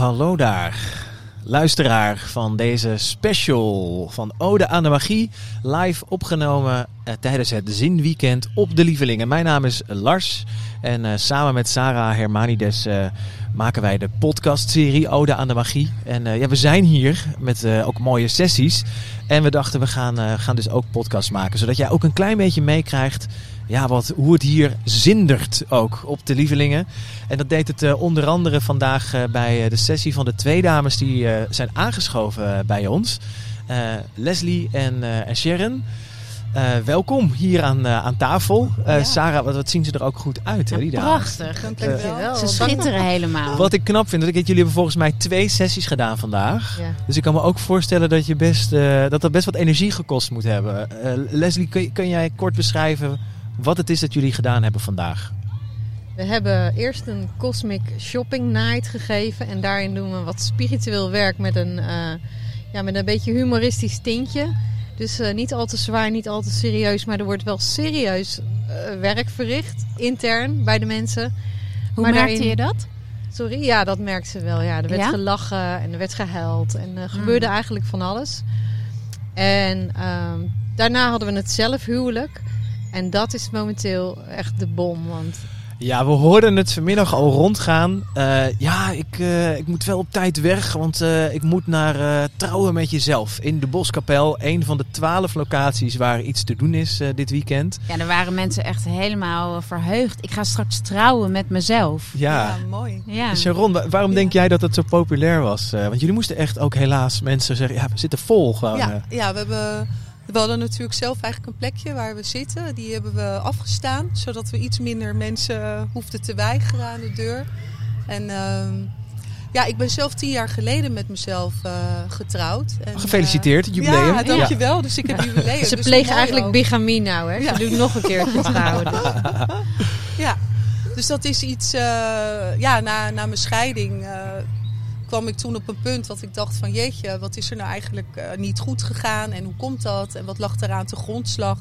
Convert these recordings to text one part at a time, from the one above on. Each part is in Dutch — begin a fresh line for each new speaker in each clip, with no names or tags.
Hallo daar, luisteraar van deze special van Ode aan de Magie. Live opgenomen tijdens het Zinweekend op de Lievelingen. Mijn naam is Lars en eh, samen met Sarah Hermanides eh, maken wij de podcastserie Ode aan de Magie. En eh, ja, we zijn hier met eh, ook mooie sessies. En we dachten we gaan, eh, gaan dus ook podcast maken, zodat jij ook een klein beetje meekrijgt ja, wat, hoe het hier zindert ook op de Lievelingen. En dat deed het eh, onder andere vandaag eh, bij eh, de sessie van de twee dames die eh, zijn aangeschoven eh, bij ons. Eh, Leslie en, eh, en Sharon. Eh, welkom hier aan, eh, aan tafel. Eh,
Ja.
Sarah, wat, wat zien ze er ook goed uit, hè, die.
Prachtig.
Dankjewel.
Ze schitteren helemaal.
Wat ik knap vind, dat ik, jullie hebben volgens mij twee sessies gedaan vandaag.
Ja.
Dus ik kan me ook voorstellen dat, je best, eh, dat dat best wat energie gekost moet hebben. Eh, Leslie, kun, kun jij kort beschrijven wat het is dat jullie gedaan hebben vandaag?
We hebben eerst een Cosmic Shopping Night gegeven. En daarin doen we wat spiritueel werk met een, eh, ja, met een beetje humoristisch tintje. Dus eh, niet al te zwaar, niet al te serieus. Maar er wordt wel serieus eh, werk verricht, intern, bij de mensen.
Hoe
maar
merkte
daarin-
je dat?
Sorry, ja, dat merkte ze wel. Ja, er werd
Ja?
gelachen en er werd gehuild. En er gebeurde
Mm.
eigenlijk van alles. En ehm, daarna hadden we het zelfhuwelijk. En dat is momenteel echt de bom. Want
Ja, we hoorden het vanmiddag al rondgaan. Eh, ja, ik, eh, ik moet wel op tijd weg, want eh, ik moet naar eh, Trouwen met Jezelf in de Boskapel. Een van de twaalf locaties waar iets te doen is eh, dit weekend.
Ja, er waren mensen echt helemaal verheugd. Ik ga straks trouwen met mezelf.
Ja.
mooi.
Ja.
Sharon, wa- waarom
Ja.
denk jij dat het zo populair was? Eh, want jullie moesten echt ook helaas mensen zeggen, ja, we zitten vol gewoon.
Ja, ja we, hebben, we hadden natuurlijk zelf eigenlijk een plekje waar we zitten. Die hebben we afgestaan, zodat we iets minder mensen hoefden te weigeren aan de deur. En ehm, ja, ik ben zelf tien jaar geleden met mezelf eh, getrouwd. En,
Gefeliciteerd, het
eh,
jubileum.
Ja, dankjewel. Dus ik heb jubileum.
Ze
dus
plegen eigenlijk
ook.
bigamie nou, hè?
Ja.
Ze doen nog een keertje trouwen. Dus.
Ja, dus dat is iets. eh, ja, na, na mijn scheiding eh, kwam ik toen op een punt dat ik dacht: van jeetje, wat is er nou eigenlijk eh, niet goed gegaan en hoe komt dat en wat lag eraan te grondslag?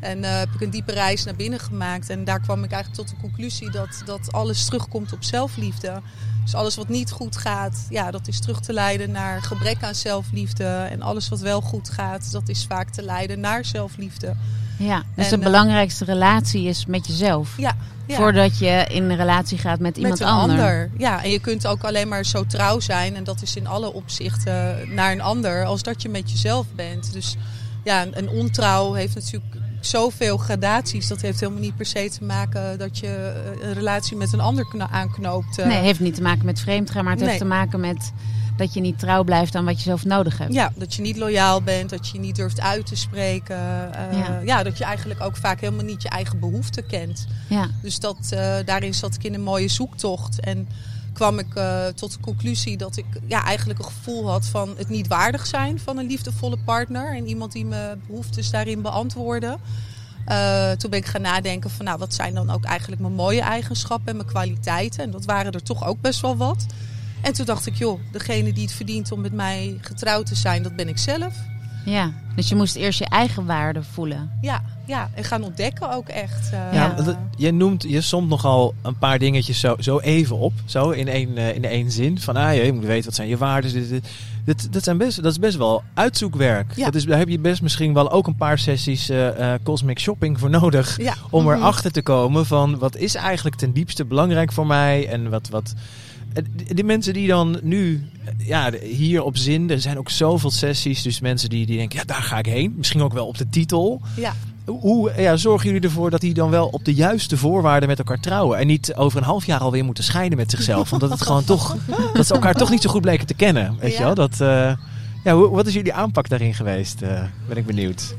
En eh, heb ik een diepe reis naar binnen gemaakt. En daar kwam ik eigenlijk tot de conclusie dat, dat alles terugkomt op zelfliefde. Dus alles wat niet goed gaat, ja, dat is terug te leiden naar gebrek aan zelfliefde. En alles wat wel goed gaat, dat is vaak te leiden naar zelfliefde.
Ja, dus
En,
de
eh,
belangrijkste relatie is met jezelf.
Ja, ja.
Voordat je in een relatie gaat met iemand
met een
ander.
ander. Ja, en je kunt ook alleen maar zo trouw zijn. En dat is in alle opzichten naar een ander. Als dat je met jezelf bent. Dus ja, een, ontrouw heeft natuurlijk zoveel gradaties. Dat heeft helemaal niet per se te maken dat je eh, een relatie met een ander aanknoopt. eh.
Nee, het heeft niet te maken met vreemdgaan, maar het heeft te maken met dat je niet trouw blijft aan wat je zelf nodig hebt.
Ja, dat je niet loyaal bent, dat je niet durft uit te spreken. eh,
Ja.
ja. dat je eigenlijk ook vaak helemaal niet je eigen behoeften kent.
Ja.
Dus dat, eh, daarin zat ik in een mooie zoektocht. En kwam ik eh, tot de conclusie dat ik ja, eigenlijk een gevoel had van het niet waardig zijn van een liefdevolle partner. En iemand die mijn behoeftes daarin beantwoordde. Toen ben ik gaan nadenken van nou, wat zijn dan ook eigenlijk mijn mooie eigenschappen en mijn kwaliteiten. En dat waren er toch ook best wel wat. En toen dacht ik, joh, degene die het verdient om met mij getrouwd te zijn, dat ben ik zelf.
ja. Dus je moest eerst je eigen waarde voelen.
Ja, ja. en gaan ontdekken ook echt. eh,
Ja, je noemt, je somt nogal een paar dingetjes zo, zo even op, zo in één, eh, in één zin. Van, ah, je moet weten wat zijn je waarden. Dit, dit, dit, dat, zijn best, dat is best wel uitzoekwerk.
Ja.
Dat is, daar heb je best misschien wel ook een paar sessies eh, eh, cosmic shopping voor nodig.
ja.
Om
Mhm.
erachter te komen van, wat is eigenlijk ten diepste belangrijk voor mij? En wat... wat die- die mensen die dan nu eh, ja, hier op zin, er zijn ook zoveel sessies, dus mensen die, die denken, ja, daar ga ik heen. Misschien ook wel op de titel.
ja.
Hoe ja, zorgen jullie ervoor dat die dan wel op de juiste voorwaarden met elkaar trouwen? En niet over een half jaar alweer moeten scheiden met zichzelf. Want dat het gewoon toch. Dat ze elkaar toch niet zo goed bleken te kennen. Weet je wel? Dat, eh, ja, wat is jullie aanpak daarin geweest? eh, ben ik benieuwd.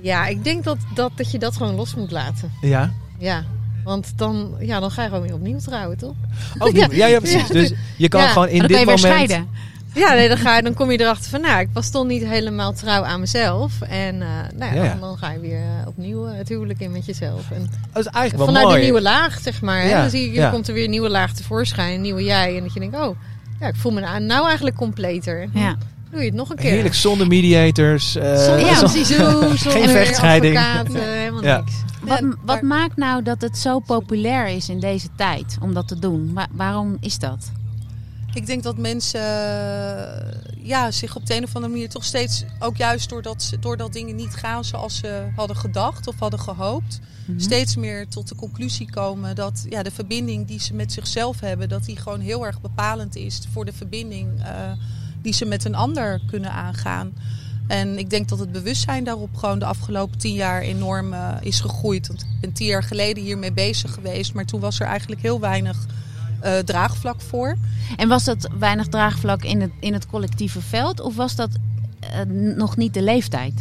Ja, ik denk dat, dat, dat je dat gewoon los moet laten.
Ja?
Ja. Want dan, ja, dan ga je gewoon weer opnieuw trouwen, toch?
Oh, ja, ja, ja, precies.
Ja.
Dus je kan
Ja.
gewoon in
dan
dit
je weer
moment.
scheiden.
Ja, nee, dan, ga je, dan kom je erachter van, nou, ik was toch niet helemaal trouw aan mezelf. En eh, nou ja. Dan, dan ga je weer eh, opnieuw eh, het huwelijk in met jezelf. En
Dat is eigenlijk wel
vanuit
mooi.
een nieuwe laag, zeg maar. Hè?
Ja,
Dan zie je, dan komt er weer een nieuwe laag tevoorschijn, een nieuwe jij. En dat je denkt, oh, ja, ik voel me nou nou eigenlijk completer.
Ja.
Doe je het nog een keer.
Heerlijk zonder mediators. eh,
Zonder, ja, precies. Zo, zonder
Geen vechtscheiding.
advocaat, helemaal
Ja.
niks.
Wat,
Ja,
wat maakt nou dat het zo populair is in deze tijd om dat te doen? Wa- waarom is dat?
Ik denk dat mensen eh, ja, zich op de een of andere manier toch steeds, ook juist doordat, ze- doordat dingen niet gaan zoals ze hadden gedacht of hadden gehoopt,
Mhm.
steeds meer tot de conclusie komen dat ja, de verbinding die ze met zichzelf hebben, dat die gewoon heel erg bepalend is voor de verbinding eh, die ze met een ander kunnen aangaan. En ik denk dat het bewustzijn daarop gewoon de afgelopen tien jaar enorm eh, is gegroeid. Want ik ben tien jaar geleden hiermee bezig geweest, maar toen was er eigenlijk heel weinig eh, draagvlak voor.
En was dat weinig draagvlak in het, in het collectieve veld? Of was dat eh, nog niet de leeftijd?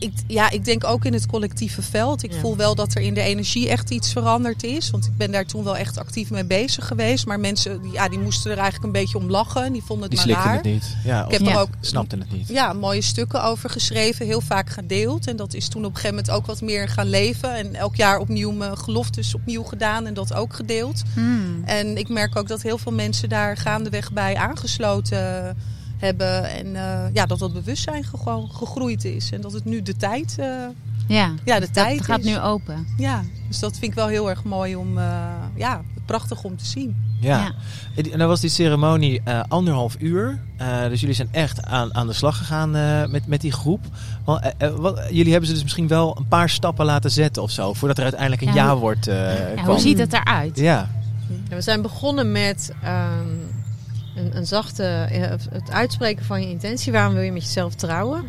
Ik, ja, ik denk ook in het collectieve veld. Ik
Ja.
voel wel dat er in de energie echt iets veranderd is. Want ik ben daar toen wel echt actief mee bezig geweest. Maar mensen die, ja, die moesten er eigenlijk een beetje om lachen. Die vonden het
Die
maar
slikten
raar.
het niet. Ja,
Ik heb
Ja.
er ook
snapten het niet.
ja, mooie stukken over geschreven. Heel vaak gedeeld. En dat is toen op een gegeven moment ook wat meer gaan leven. En elk jaar opnieuw mijn geloftes opnieuw gedaan. En dat ook gedeeld.
Hmm.
En ik merk ook dat heel veel mensen daar gaandeweg bij aangesloten hebben. En eh, ja, dat dat bewustzijn gewoon gegroeid is. En dat het nu de tijd, eh,
Ja,
ja, de
dat
tijd
gaat
is.
nu open.
Ja, dus dat vind ik wel heel erg mooi om, eh, ja, prachtig om te zien.
Ja.
Ja.
En dan was die ceremonie eh, anderhalf uur. Eh, dus jullie zijn echt aan, aan de slag gegaan eh, met, met die groep. Want, wat, jullie hebben ze dus misschien wel een paar stappen laten zetten of zo. Voordat er uiteindelijk een
Ja,
ja,
hoe-
wordt eh
Ja, hoe ziet het eruit?
Ja.
Ja, we zijn begonnen met ehm, een, een zachte, eh, het uitspreken van je intentie. Waarom wil je met jezelf trouwen?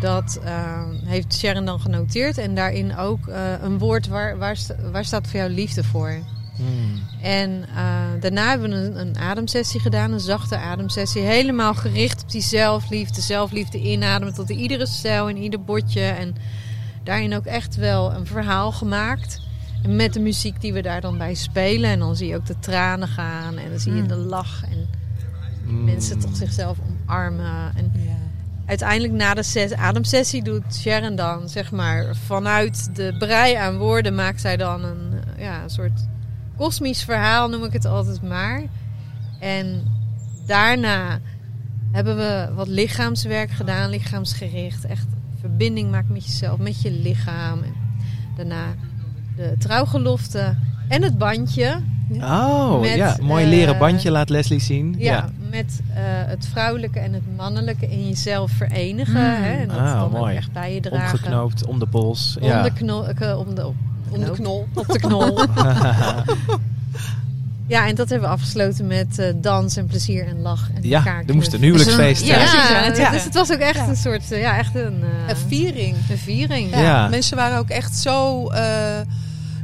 Dat ehm, heeft Sharon dan genoteerd. En daarin ook eh, een woord waar, waar, sta- waar staat voor jou liefde voor?
Hmm.
En eh, daarna hebben we een, een ademsessie gedaan, een zachte ademsessie. Helemaal gericht op die zelfliefde, zelfliefde inademen tot in iedere cel, in ieder botje. En daarin ook echt wel een verhaal gemaakt. En met de muziek die we daar dan bij spelen. En dan zie je ook de tranen gaan en dan zie je
Mm.
de lach. En
Hmm.
mensen toch zichzelf omarmen. En uiteindelijk na de ses- ademsessie doet Sharon dan, zeg maar, vanuit de brei aan woorden maakt zij dan een, eh, ja, een soort kosmisch verhaal, noem ik het altijd maar. En daarna hebben we wat lichaamswerk gedaan, lichaamsgericht. Echt verbinding maken met jezelf, met je lichaam. En daarna de trouwgelofte en het bandje.
Oh,
Met,
ja. Mooi
eh,
leren bandje laat Leslie zien.
Ja,
Ja.
met eh, het vrouwelijke en het mannelijke in jezelf verenigen.
Mm.
Hè, en dat
Ah,
dan ook
mooi.
echt bij je dragen.
Omgeknoopt om de pols.
Om
ja.
de knol. eh, om de, op,
Om de knol.
Op de knol. ja, en dat hebben we afgesloten met dans en plezier en lach. En
ja,
elkaar
er moest een huwelijksfeest.
Dus een-
hè?
ja, precies,
Ja,
ja,
het-
ja.
dus het was ook echt
Ja.
een soort, ja, echt een, eh,
Een viering.
een viering.
Ja.
Ja, Mensen waren ook echt zo. eh,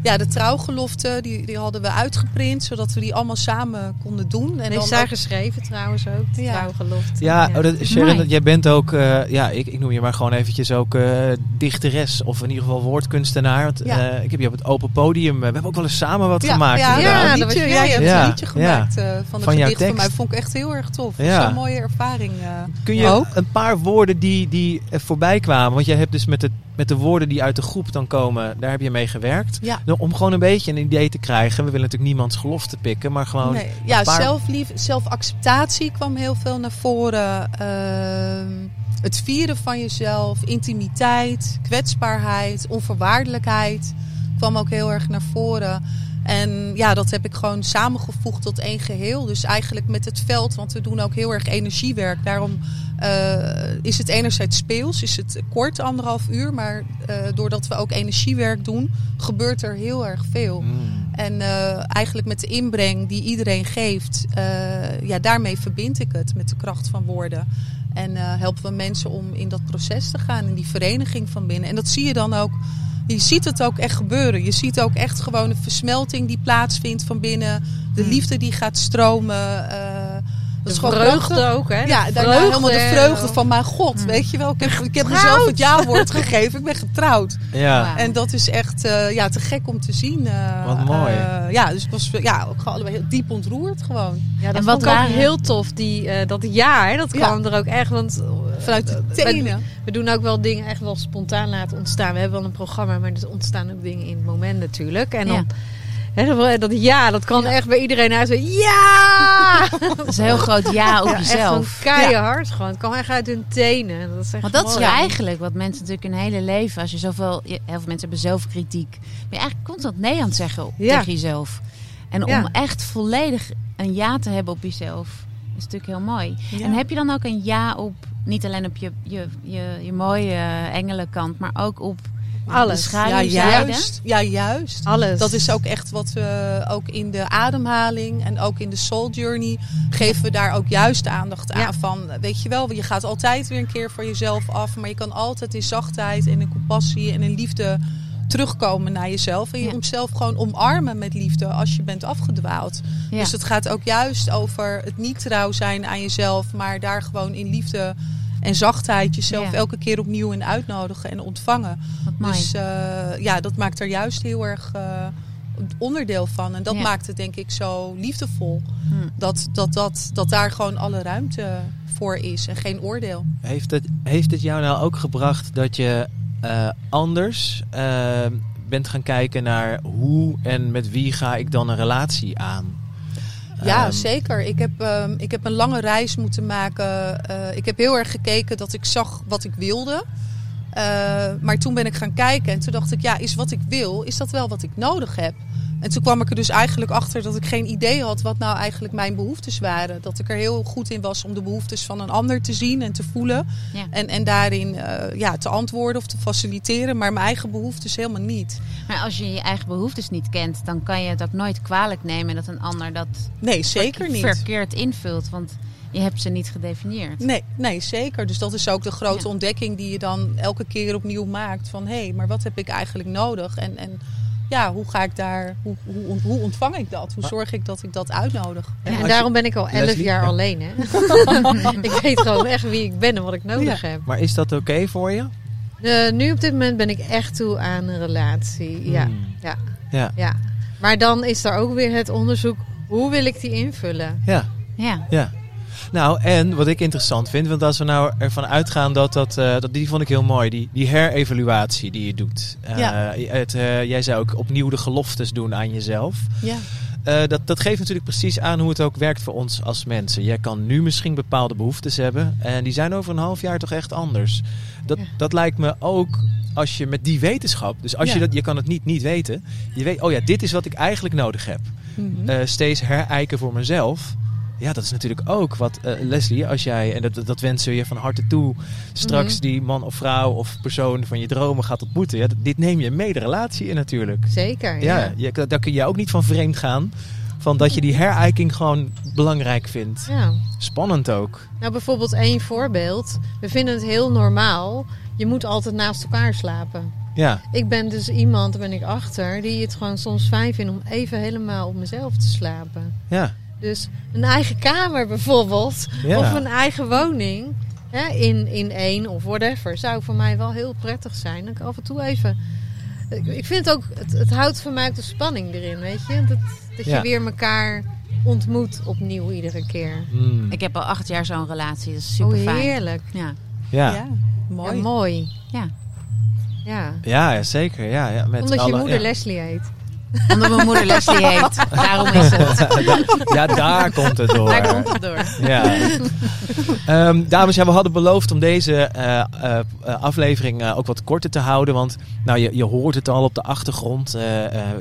ja, de trouwgelofte die, die hadden we uitgeprint, zodat we die allemaal samen konden doen. En
heeft zij
ook-
geschreven trouwens ook, de
Ja.
trouwgelofte.
Ja, oh, dat, Sharon, jij bent ook, eh, ja, ik, ik noem je maar gewoon eventjes ook eh, dichteres of in ieder geval woordkunstenaar. Want,
Ja.
eh, ik heb je op het open podium, we hebben ook wel eens samen wat
ja,
gemaakt.
Ja.
Ja, jij.
ja, je hebt
Ja,
een liedje gemaakt eh, van
jouw
gedicht van mij. Vond ik echt heel erg tof.
Ja.
Ja. Zo'n mooie ervaring. eh.
Kun je
Ook?
een paar woorden die, die er voorbij kwamen, want jij hebt dus met de, met de woorden die uit de groep dan komen, daar heb je mee gewerkt.
Ja.
Nou, Om gewoon een beetje een idee te krijgen. We willen natuurlijk niemands gelofte pikken, maar gewoon...
Nee, ja,
paar-
zelflief, zelfacceptatie kwam heel veel naar voren. Ehm, het vieren van jezelf, intimiteit, kwetsbaarheid, onvoorwaardelijkheid kwam ook heel erg naar voren. En ja, dat heb ik gewoon samengevoegd tot één geheel. Dus eigenlijk met het veld, want we doen ook heel erg energiewerk. Daarom eh, is het enerzijds speels, is het kort, anderhalf uur. Maar eh, doordat we ook energiewerk doen, gebeurt er heel erg veel.
Mm.
En eh, eigenlijk met de inbreng die iedereen geeft, ja, daarmee verbind ik het met de kracht van woorden. En helpen we mensen om in dat proces te gaan, in die vereniging van binnen. En dat zie je dan ook. Je ziet het ook echt gebeuren. Je ziet ook echt gewoon een versmelting die plaatsvindt van binnen. De liefde die gaat stromen. eh, dat
De
is gewoon
vreugde
prachtig.
ook, hè?
Ja,
De
daarna
vreugde
helemaal de vreugde van mijn god.
Mm.
Weet je wel, ik heb, ik heb mezelf het ja-woord gegeven. Ik ben getrouwd.
Ja.
En dat is echt eh, ja, te gek om te zien. eh,
Wat mooi.
eh, ja, dus ik was ja, ook gewoon allebei heel diep ontroerd gewoon.
Ja, dat
En wat
ook
waren-
heel tof. Die, eh, dat ja, hè, dat
Ja.
kwam er ook echt. Want
Vanuit de
we-
tenen.
We doen ook wel dingen echt wel spontaan laten ontstaan. We hebben wel een programma, maar er ontstaan ook dingen in het moment natuurlijk. En dan,
Ja.
Dat, dat ja, dat kan
Ja.
echt bij iedereen uit. Ja!
Dat is een heel groot ja op
Ja, echt
jezelf.
keihard gewoon. Het kan echt uit hun tenen. Dat is echt
Want dat is eigenlijk wat mensen natuurlijk hun hele leven, als je zoveel, heel veel mensen hebben zelfkritiek, ben je eigenlijk constant nee aan het zeggen tegen jezelf. En om echt volledig een ja te hebben op jezelf, is natuurlijk heel mooi. En heb je dan ook een ja op, niet alleen op je, je, je, je mooie eh, engelenkant, maar ook op
Alles.
Ja, juist. Ja, juist.
Alles.
Dat is ook echt wat we ook in de ademhaling en ook in de soul journey geven we daar ook juist aandacht aan.
Ja.
Van, weet je wel, je gaat altijd weer een keer voor jezelf af, maar je kan altijd in zachtheid en in compassie en in liefde terugkomen naar jezelf. En je
Ja.
jezelf gewoon omarmen met liefde als je bent afgedwaald.
Ja.
Dus het gaat ook juist over het niet trouw zijn aan jezelf, maar daar gewoon in liefde en zachtheid jezelf
Ja.
elke keer opnieuw in uitnodigen en ontvangen. Dus eh, ja, dat maakt er juist heel erg eh, onderdeel van. En dat
Ja.
maakt het denk ik zo liefdevol.
Hm.
Dat, dat, dat, dat daar gewoon alle ruimte voor is en geen oordeel.
Heeft het, heeft het jou nou ook gebracht dat je eh, anders bent gaan kijken naar hoe en met wie ga ik dan een relatie aan?
Ja,
Ehm,
zeker. Ik heb, ehm, ik heb een lange reis moeten maken. Eh, ik heb heel erg gekeken dat ik zag wat ik wilde. Eh, maar toen ben ik gaan kijken en toen dacht ik, ja, is wat ik wil, is dat wel wat ik nodig heb? En toen kwam ik er dus eigenlijk achter dat ik geen idee had wat nou eigenlijk mijn behoeftes waren. Dat ik er heel goed in was om de behoeftes van een ander te zien en te voelen.
Ja.
En, en daarin eh, ja, te antwoorden of te faciliteren, maar mijn eigen behoeftes helemaal niet.
Maar als je je eigen behoeftes niet kent, dan kan je het ook nooit kwalijk nemen dat een ander dat
Nee, zeker niet.
verkeerd invult. Want je hebt ze niet gedefinieerd.
Nee, nee, zeker. Dus dat is ook de grote
Ja.
ontdekking die je dan elke keer opnieuw maakt. Van hé, hey, maar wat heb ik eigenlijk nodig? En, en ja, hoe ga ik daar, hoe, hoe, hoe ontvang ik dat? Hoe zorg ik dat ik dat uitnodig?
Ja, en daarom ben ik al elf
Leslie?
jaar
Ja.
alleen. Hè? ik weet gewoon echt wie ik ben en wat ik nodig heb.
Maar is dat oké voor je?
Eh, nu op dit moment ben ik echt toe aan een relatie. Ja,
Hmm.
ja,
Ja.
ja. Maar dan is er ook weer het onderzoek. Hoe wil ik die invullen?
Ja.
Ja.
Ja. Nou, en wat ik interessant vind, want als we nou ervan uitgaan dat dat, eh, dat die vond ik heel mooi, die, die herevaluatie die je doet. Eh,
Ja.
het, eh, jij zou ook opnieuw de geloftes doen aan jezelf.
Ja,
dat, dat geeft natuurlijk precies aan hoe het ook werkt voor ons als mensen. Jij kan nu misschien bepaalde behoeftes hebben en die zijn over een half jaar toch echt anders. Dat,
Ja.
dat lijkt me ook als je met die wetenschap, dus als
Ja.
je dat, je kan het niet niet weten, je weet, oh ja, dit is wat ik eigenlijk nodig heb.
Mhm.
Steeds herijken voor mezelf. Ja, dat is natuurlijk ook wat eh, Leslie, als jij, en dat, dat wensen we je van harte toe, straks
Mhm.
die man of vrouw of persoon van je dromen gaat ontmoeten. Ja, dit neem je mee de relatie in natuurlijk.
Zeker.
Ja,
Ja.
je, daar kun je ook niet van vreemd gaan. Van dat je die herijking gewoon belangrijk vindt.
ja.
Spannend ook.
Nou, bijvoorbeeld één voorbeeld. We vinden het heel normaal. Je moet altijd naast elkaar slapen.
Ja,
Ik ben dus iemand, daar ben ik achter, die het gewoon soms fijn vindt om even helemaal op mezelf te slapen.
ja,
Dus een eigen kamer bijvoorbeeld,
ja.
of een eigen woning, hè, in, in één of whatever, zou voor mij wel heel prettig zijn. Dat ik af en toe even... Ik, ik vind het ook, het, het houdt voor mij ook de spanning erin, weet je. Dat, dat
Ja.
je weer elkaar ontmoet opnieuw iedere keer.
Hmm.
Ik heb al acht jaar zo'n relatie. Dat is super
oh,
fijn.
heerlijk.
Ja.
ja.
ja. mooi.
Ja, mooi.
Ja.
Ja.
Ja, ja, zeker. Ja, ja, met
Omdat je moeder
ja.
Leslie heet.
Omdat mijn moeder Leslie heet. Daarom is het.
ja, daar komt het door.
Daar komt het door.
Ja. Ehm, dames, ja, we hadden beloofd om deze eh, eh, aflevering eh, ook wat korter te houden. Want nou, je, je hoort het al op de achtergrond.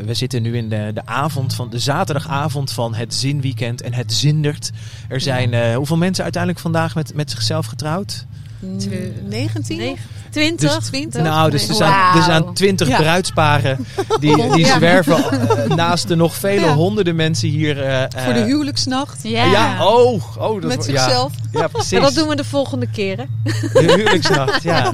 We zitten nu in de, de, avond van, de zaterdagavond van het zinweekend en het zindert. Er zijn hoeveel mensen uiteindelijk vandaag met, met zichzelf getrouwd?
Mm, 19?
Nee, 20.
Dus-
20?
Nou, dus er zijn, er zijn twintig
Ja.
bruidsparen die, die
Ja.
zwerven eh, naast de nog vele
Ja.
honderden mensen hier. eh,
Voor de
eh,
huwelijksnacht.
Ja.
ja. oh, oh dat
Met zichzelf.
Ja, ja precies.
Maar dat doen we de volgende keren.
De huwelijksnacht, ja.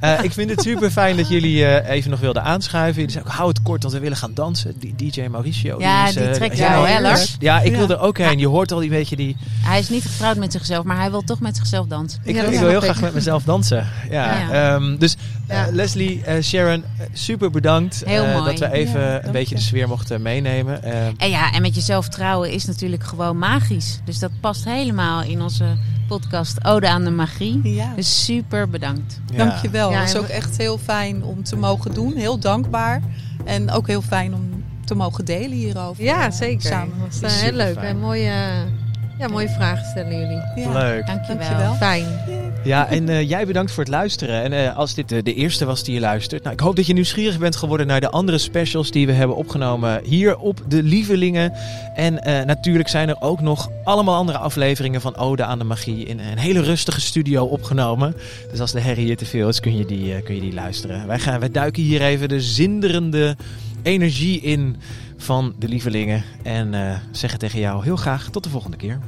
Eh, ik vind het super fijn dat jullie eh, even nog wilden aanschuiven. Jullie zeiden, hou het kort, want we willen gaan dansen. Die DJ Mauricio.
Ja,
is,
die
eh,
trekt
jou, hè,
Lars?
Ja, ik
Ja.
wil er ook heen. Je hoort al die beetje die...
Hij is niet getrouwd met zichzelf, maar hij wil toch met zichzelf dansen.
Ik,
Ja, dat
ik wil heel graag met mezelf dansen. Ja.
Ja.
Ehm, dus
Ja.
Leslie, eh, Sharon, eh, super bedankt
Heel
eh,
mooi.
dat we even
Ja,
een beetje
je.
de sfeer mochten meenemen. Eh,
En ja, en met jezelf trouwen is natuurlijk gewoon magisch. Dus dat past helemaal in onze podcast Ode aan de Magie.
Ja.
Dus super bedankt.
ja.
Dankjewel.
Ja,
dat is
en
ook echt heel fijn om te mogen doen. Heel dankbaar. En ook heel fijn om te mogen delen hierover.
Ja,
eh,
zeker.
Samen.
Dat eh,
Super
heel leuk. Een mooie, Ja, mooie vragen stellen jullie.
Ja.
Leuk.
Dankjewel.
Dankjewel.
Fijn.
Ja, en eh, jij bedankt voor het luisteren. En eh, als dit eh, de eerste was die je luistert, nou, ik hoop dat je nieuwsgierig bent geworden naar de andere specials die we hebben opgenomen hier op de Lievelingen. En natuurlijk zijn er ook nog allemaal andere afleveringen van Ode aan de Magie in een hele rustige studio opgenomen. Dus als de herrie hier te veel is, kun je die, kun je die luisteren. Wij, gaan, wij duiken hier even de zinderende energie in van de Lievelingen. En zeggen tegen jou heel graag tot de volgende keer.